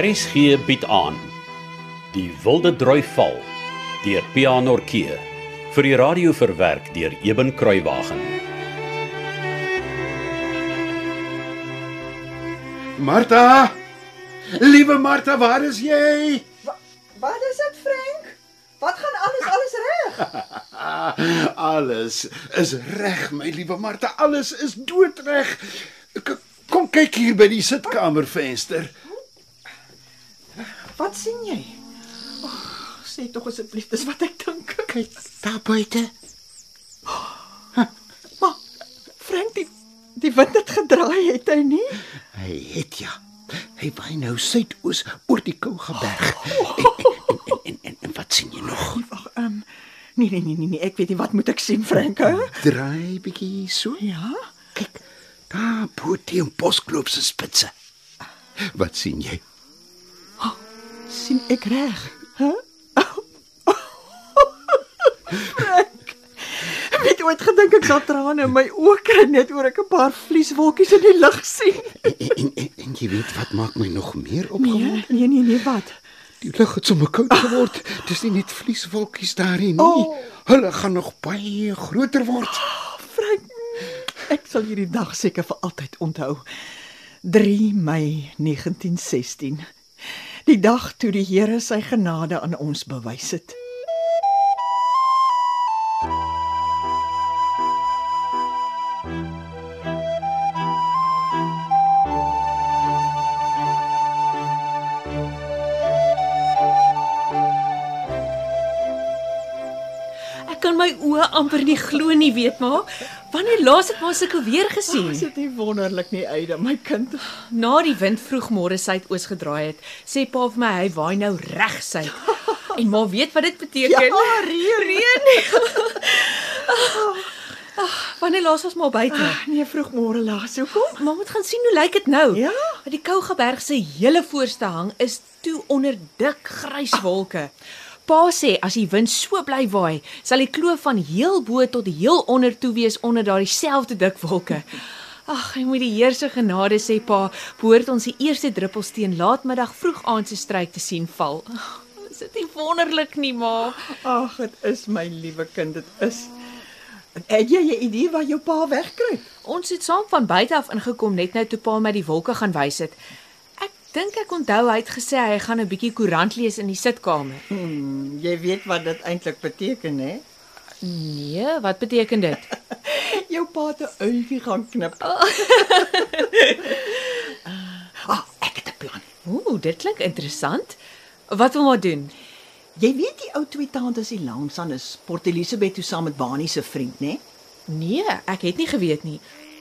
RSG bied aan Die Wilde Droi Val deur Pianorkee vir die radio verwerk deur Eben Kruiwagen. Martha! Liewe Martha, waar is jy? Wat is dit, Frank? Wat gaan alles alles reg? alles is reg, my liewe Martha, alles is doodreg. Kom kyk hier by die sitkamervenster. Wat sien jy? Oh, sê tog asseblief, dis wat ek dink. Kyk daar buite. Maar Frank, die die wind het gedraai, het hy nie? Hy het ja. Hy waai nou suidoos oor die Kougaberg. En, en, en, en, en, en wat sien jy nog? Wag, ehm um, nee nee nee nee, nee, ek weet nie wat moet ek sien, Frank? Hè? Draai bietjie so. Ja. Kyk, daar bo teen Boskloof se spitse. Wat sien jy? Sien ek reg? Hæ? Frank. Weet ooit gedink ek sal trane in my oë kry net oor ek 'n paar vlieswolkies in die lug sien? En, en, en, en jy weet wat maak my nog meer Nee, opgewonde? nee nee nee, wat? Die lug het sommer koud geword. Dis nie net vlieswolkies daarin nie. Oh. Hulle gaan nog baie groter word. Frank, ek sal hierdie dag seker vir altyd onthou. 3 Mei 1916. Die dag toe die Here sy genade aan ons bewys het. Kan my oë amper nie glo nie, weet maar. Wanneer laas het maar sulke weer gesien? Is dit nie wonderlik nie, Aida, my kind? Na die wind vroegmôre suidoos gedraai het, sê pa vir my hy waai nou reg suid. En maar weet wat dit beteken? Ja, reën. Reën. Ag, wanneer laas was maar buite? Nee, vroegmôre laas. Hoekom? Maar moet gaan sien hoe lyk dit nou? Ja? Die Kougaberg se hele voorste hang is toe onder dik grys wolke. Pa sê as die wind so bly waai, sal die kloof van heel bo tot heel onder toe wees onder daardie selfde dik wolke. Ag, hy moet die Heer se genade sê pa, behoort ons die eerste druppels teen laatmiddag vroeg aand se struik te sien val. Ag, Is dit nie wonderlik nie, ma? Ag, dit is my liewe kind, dit is. Het jy 'n idee waar jou pa wegkruip? Ons het saam van buite af ingekom net nou toe pa my die wolke gaan wys het. Dink ek onthou hy het gesê hy gaan 'n bietjie koerant lees in die sitkamer. Hmm, jy weet wat dit eintlik beteken, hè? Nee, wat beteken dit? Jou pa het 'n uilie gaan knip. Ah, ek het 'n plan. Ooh, dit klink interessant. Wat wil maar doen? Jy weet die ou twee tantes hier langs aan is Port Elizabeth toe saam met Bani se vriend, né? Nee, ek het nie geweet nie.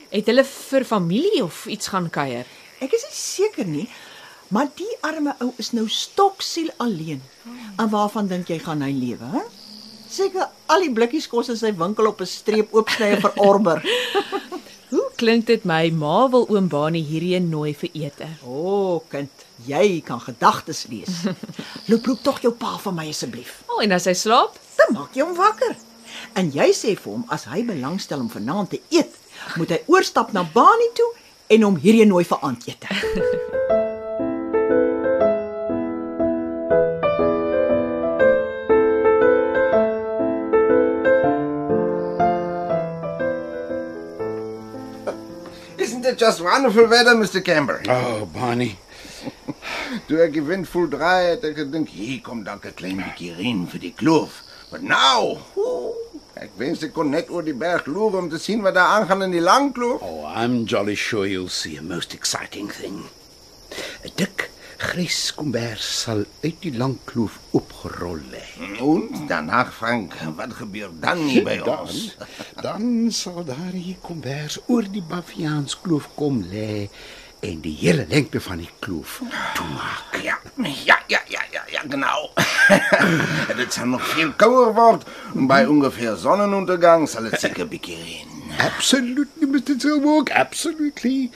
Het hulle vir familie of iets gaan kuier? Ek is nie seker nie, maar die arme ou is nou stoksiel alleen. En waarvan dink jy gaan hy lewe, hè? Seker al die blikkies kos in sy winkel op 'n streep oopsny en verorber. Hoe klink dit my ma wil oom Bani hierheen nooi vir ete? O, oh, kind, jy kan gedagtes lees. Loop roep tog jou pa vir my asseblief. O, oh, en as hy slaap? Dan maak jy hom wakker. En jy sê vir hom as hy belangstel om vanaand te eet, moet hy oorstap na Bani toe en hom hierdie nooi vir aandete. just wonderful weather, Mr. Camber? Oh, Bonnie. Toe ek die wind voel draai het ek gedink hier kom dalk 'n klein bietjie reën vir die kloof. But now, oeh, ek wens ek kon net oor die berg loer om te sien wat daar aangaan in die lang kloof. Oh, I'm jolly sure you'll see a most exciting thing. 'n Dik grys kombers sal uit die lang kloof opgerol lê. En daarna Frank, wat gebeur dan hier by ons? dan sal daardie kombers oor die Baviaans kloof kom lê en die hele lengte van die kloof toemaak. Ja, ja, ja, ja, ja, ja, genau. dit sal nog veel kouer word by ongeveer sonnenuntergang sal dit seker bietjie reën. Absolutely, Mr. Tilburg, absolutely.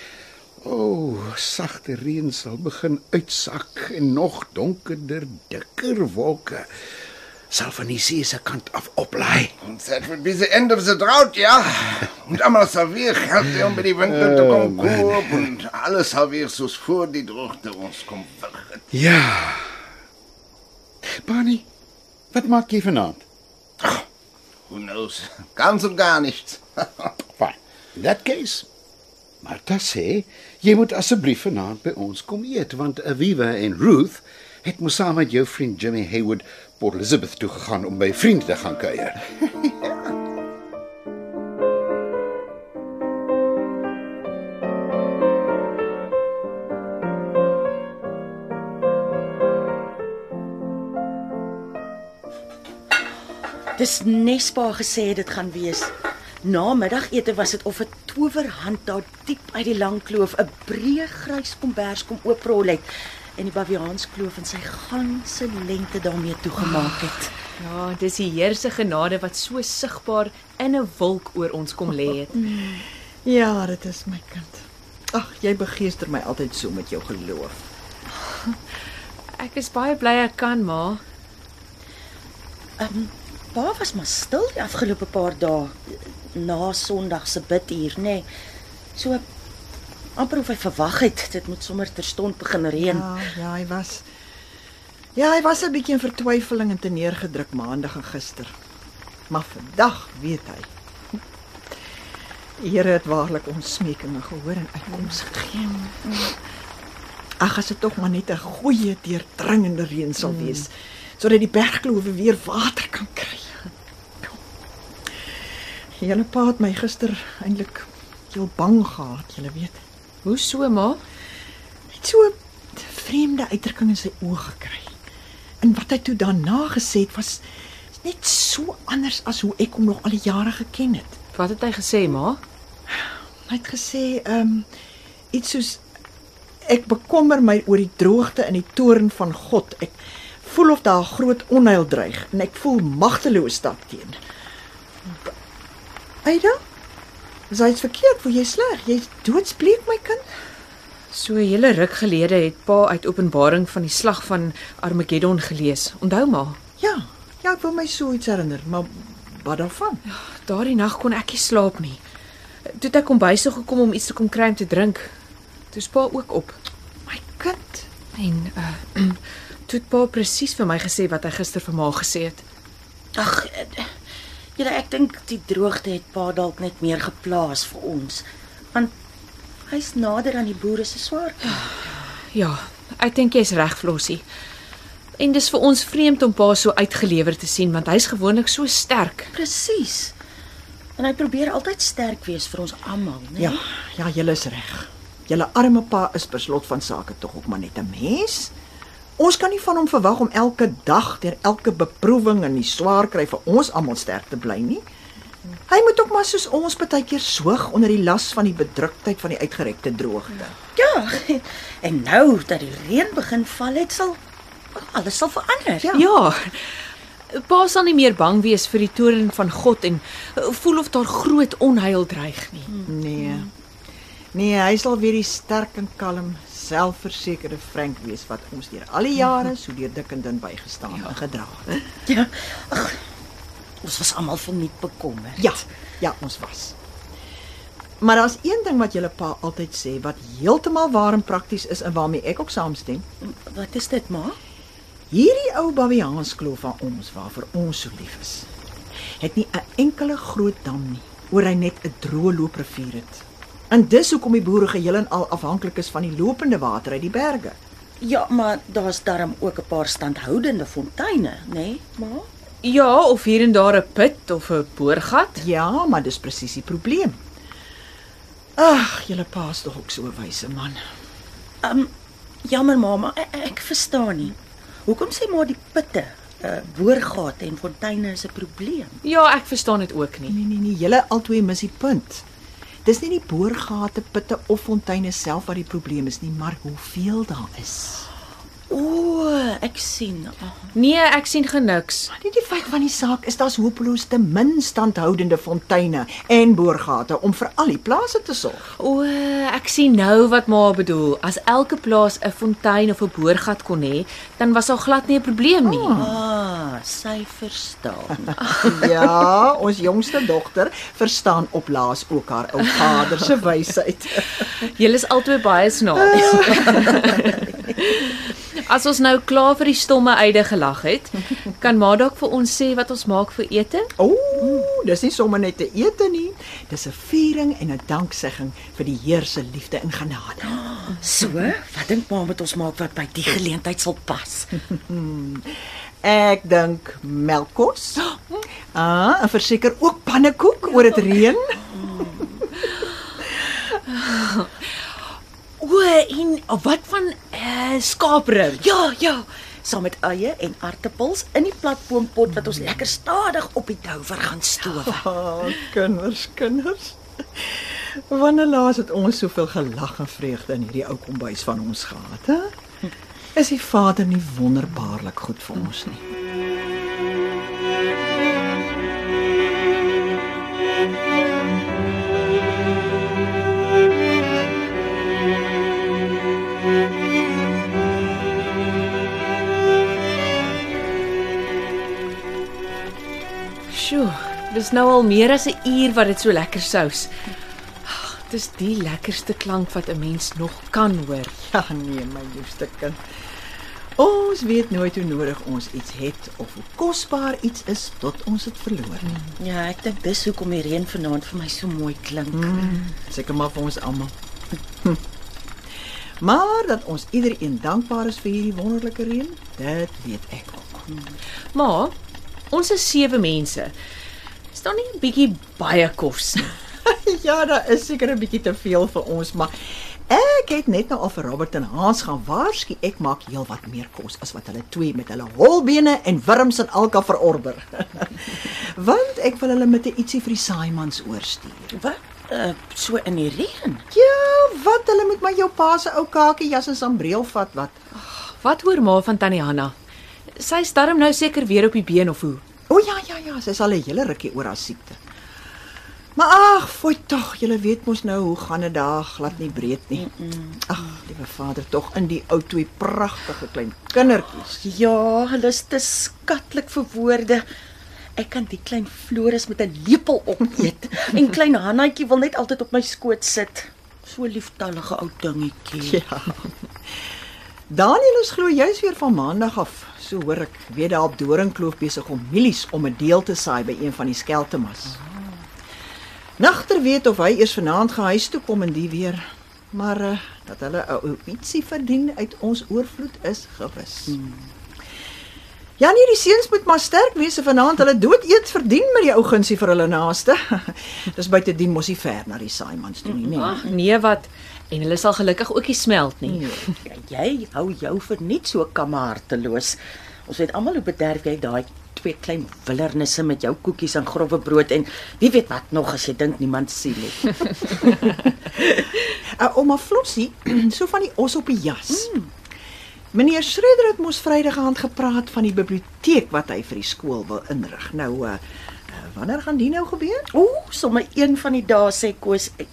O, oh, sagte reën sal begin uitsak en nog donkerder, dikker wolke sal van die see se kant af oplaai. That would be the end of the drought, ja. Und einmal sal weer geld om by die winter te kom koop en alles sal weer soos voor die droogte ons kom verget. Ja. Barney, wat maak jy vanaand? Who knows? Ganz und gar nichts. Fine. In that case, Martha sê jy moet asseblief vanaand by ons kom eet want Aviva en Ruth het mos saam met jou vriend Jimmy Haywood Port Elizabeth toe gegaan om by vriende te gaan kuier. Dis Nespa gesê dit gaan wees. Na middagete was dit of 'n towerhand daar diep uit die lang kloof 'n breë grys kombers kom ooprol het en die baviaanskloof in sy ganse lengte daarmee toegemaak het. Ja, dis die Here se genade wat so sigbaar in 'n wolk oor ons kom lê het. Ja, dit is my kind. Ag, jy begeester my altyd so met jou geloof. Ek is baie bly ek kan, ma. Ehm um, pa was maar stil die afgelope paar dae na Sondag se biduur, nê. Nee. So amper of hy verwag het dit moet sommer terstond begin reën. Ja, ja, hy was Ja, hy was 'n bietjie in vertwyfeling en te neergedruk maandag en gister. Maar vandag weet hy. Here het waarlik ons smekinge gehoor en uitkoms gegee. Ag, as dit tog maar net 'n goeie deurdringende reën sal wees sodat die bergklowe weer water kan kry. Julle pa het my gister eintlik heel bang gehad, julle weet. Hoe so, ma? Het so 'n vreemde uitdrukking in sy oë gekry. En wat hy toe daarna gesê het was net so anders as hoe ek hom nog al die jare geken het. Wat het hy gesê, ma? Hy het gesê, ehm um, iets soos ek bekommer my oor die droogte in die toren van God. Ek voel of daar groot onheil dreig en ek voel magteloos daarteen. Aida? Is iets verkeerd? Voel jy sleg? Jy's doodsbleek my kind. So 'n hele ruk gelede het pa uit Openbaring van die slag van Armageddon gelees. Onthou maar. Ja, ja, ek wil my so iets herinner, maar wat daarvan? Daardie nag kon ek nie slaap nie. Toe het ek kom bys toe gekom om iets te kom kry om te drink. Toe is pa ook op. My kind. En uh toe het pa presies vir my gesê wat hy gister vir ma gesê het. Ag, eh, julle ek dink die droogte het pa dalk net meer geplaas vir ons. Want hy's nader aan die boere se swaar. Ja, ek dink jy's reg, Flossie. En dis vir ons vreemd om pa so uitgelewer te sien want hy's gewoonlik so sterk. Presies. En hy probeer altyd sterk wees vir ons almal, né? Ja, ja, jy is reg. Julle arme pa is per slot van sake tog ook maar net 'n mens. Ons kan nie van hom verwag om elke dag deur elke beproewing en die swaar kry vir ons almal sterk te bly nie. Hy moet ook maar soos ons baie keer soog onder die las van die bedruktheid van die uitgerekte droogte. Ja. En nou dat die reën begin val het, sal alles sal verander. Ja. Ja. Pa sal nie meer bang wees vir die toorn van God en voel of daar groot onheil dreig nie. Nee. Nee, hy sal weer die sterk en kalm, selfversekerde Frank wees wat ons deur al die jare so deur dik en dun bygestaan ja. en gedra het. Ja. Ag. Ons was almal verniet bekommerd. Ja, ja, ons was. Maar daar's een ding wat julle pa altyd sê wat heeltemal waar en prakties is en waarmee ek ook saamstem. Wat is dit, ma? Hierdie ou Baviaanskloof van ons waarvoor ons so lief is, het nie 'n enkele groot dam nie, oor hy net 'n droë looprivier het. En dis hoekom die boere geheel en al afhanklik is van die lopende water uit die berge. Ja, maar daar's darm ook 'n paar standhoudende fonteine, né, nee, ma? Ja, of hier en daar 'n put of 'n boorgat. Ja, maar dis presies die probleem. Ag, julle pa is tog ook so 'n wyse man. Ehm um, jammer mamma, ek, ek verstaan nie. Hoekom sê maar die putte, uh, boorgate en fonteine is 'n probleem? Ja, ek verstaan dit ook nie. Nee nee nee, julle albei mis die punt. Dis nie die boorgate, putte of fonteine self wat die probleem is nie, maar hoeveel daar is. O, ek sien. Oh, Nee, ek sien geniks. Maar nie die feit van die saak is daar's hopeloos te min standhoudende fonteine en boorgate om vir al die plase te sorg. O, ek sien nou wat ma bedoel. As elke plaas 'n fontein of 'n boorgat kon hê, dan was daar glad nie 'n probleem nie. ah, sy verstaan. Ja, ons jongste dogter verstaan op laas ook haar ou vader se wysheid. Julle is albei baie snaaks. As ons nou klaar vir die stomme eide gelag het, kan ma dalk vir ons sê wat ons maak vir ete? Ooh, dis nie sommer net te ete nie. Dis 'n viering en 'n danksegging vir die Heer se liefde en genade. So, wat dink ma moet ons maak wat by die geleentheid sal pas? Ek dink melkkos. Ah, en verseker ook pannekoek oor dit reën. O, en wat van eh uh, skaaprib? Ja, ja, saam met eie en aartappels in die platboompot wat ons lekker stadig op die douwer gaan stowe. Oh, kinders, kinders. Wanneer laas het ons soveel gelag en vreugde in hierdie ou kombuis van ons gehad, hè? Is die Vader nie wonderbaarlik goed vir ons nie? Sjoe, dis nou al meer as 'n uur wat dit so lekker sous. Ag, Dis die lekkerste klank wat 'n mens nog kan hoor. Ja, nee, my liefste kind. Ons weet nooit hoe nodig ons iets het of hoe kosbaar iets is tot ons dit verloor. Ja, ek dink dis hoekom die reën vanaand vir my so mooi klink. Mm, seker maar vir ons almal. maar dat ons iedereen dankbaar is vir hierdie wonderlike reën, dit weet ek ook. Maar ons is sewe mense. Is daar nie 'n bietjie baie kos nie? ja, daar is seker 'n bietjie te veel vir ons, maar ek het net nou al vir Robert en Hans gaan waarsku ek maak heelwat meer kos as wat hulle twee met hulle holbene en wurms en alka verorder. Want ek wil hulle met 'n ietsie vir die saaimans oorstuur. Wat? Uh, so in die reën. Ja, wat hulle moet maar jou pa se ou kakie jas en sambreel vat wat. Wat hoor ma van Tannie Hanna? Sy starm nou seker weer op die been of hoe? O ja, ja, ja, sy sal 'n hele rukkie oor haar siekte. Maar ag, fooi tog, julle weet mos nou hoe gaan dit daar glad nie breed nie. Ag, liewe Vader, tog in die ou twee pragtige klein kindertjies. Ja, hulle is te skatlik vir woorde. Ek kan die klein Floris met 'n lepel opeet en klein Hannaatjie wil net altyd op my skoot sit. So lieftallige ou dingetjie. Ja. Daniel is glo juis weer van maandag af. So hoor ek, weet daar op Doringkloof besig om mielies om 'n deel te saai by een van die skeltemas. Nagter weet of hy eers vanaand gehuis toe kom en die weer. Maar uh, dat hulle 'n ietsie verdien uit ons oorvloed is gewis. Hmm. Ja nee, die seuns moet maar sterk wees en vanaand hulle dood eet verdien met die ou gunsie vir hulle naaste. Dis buite dien mos nie ver na die Simons toe nie, nee. Ag, nee wat. En hulle sal gelukkig ook nie smelt nie. Nee. Ja, jy hou jou vir net so kamharteloos. Ons weet almal hoe bederf jy daai twee klein wildernisse met jou koekies en grove brood en wie weet wat nog as jy dink niemand sien nie. Uh, ouma Flossie, so van die os op die jas. Mm. Meneer Schreder het mos Vrydag aand gepraat van die biblioteek wat hy vir die skool wil inrig. Nou uh, wanneer gaan dit nou gebeur? Ooh, sommer een van die dae sê Koos ek,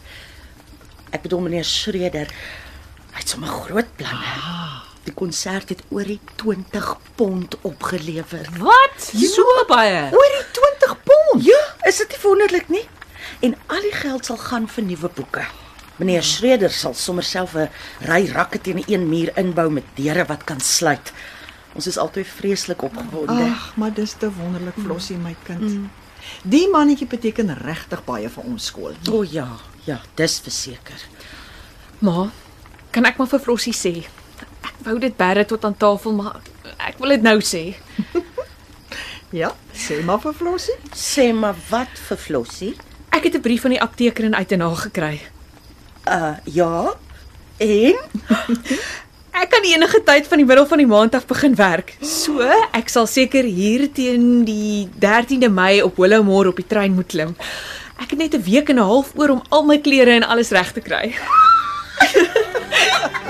ek bedoel meneer Schreder. Hy het sommer groot planne. Ah. Die konsert het oor die 20 pond opgelewer. Wat? So baie. Oor die 20 pond. Ja, is dit nie wonderlik nie? En al die geld sal gaan vir nuwe boeke. Meneer Schreder sal sommer self 'n ry rakke teen een muur inbou met deure wat kan sluit. Ons is altyd vreeslik opgewonde. Ag, maar dis te wonderlik, Flossie my kind. Mm. Die mannetjie beteken regtig baie vir ons skool. O oh, ja, ja, dis verseker. Ma, kan ek maar vir Flossie sê? Ek wou dit bære tot aan tafel, maar ek wil dit nou sê. Ja, sê maar vir Flossie. Sê maar wat vir Flossie? Ek het 'n brief van die apteker in Uitenaar gekry. Uh ja. En Ek kan enige tyd van die middel van die maand af begin werk. So, ek sal seker hier teen die 13de Mei op Willowmore op die trein moet klim. Ek het net 'n week en 'n half oor om al my klere en alles reg te kry.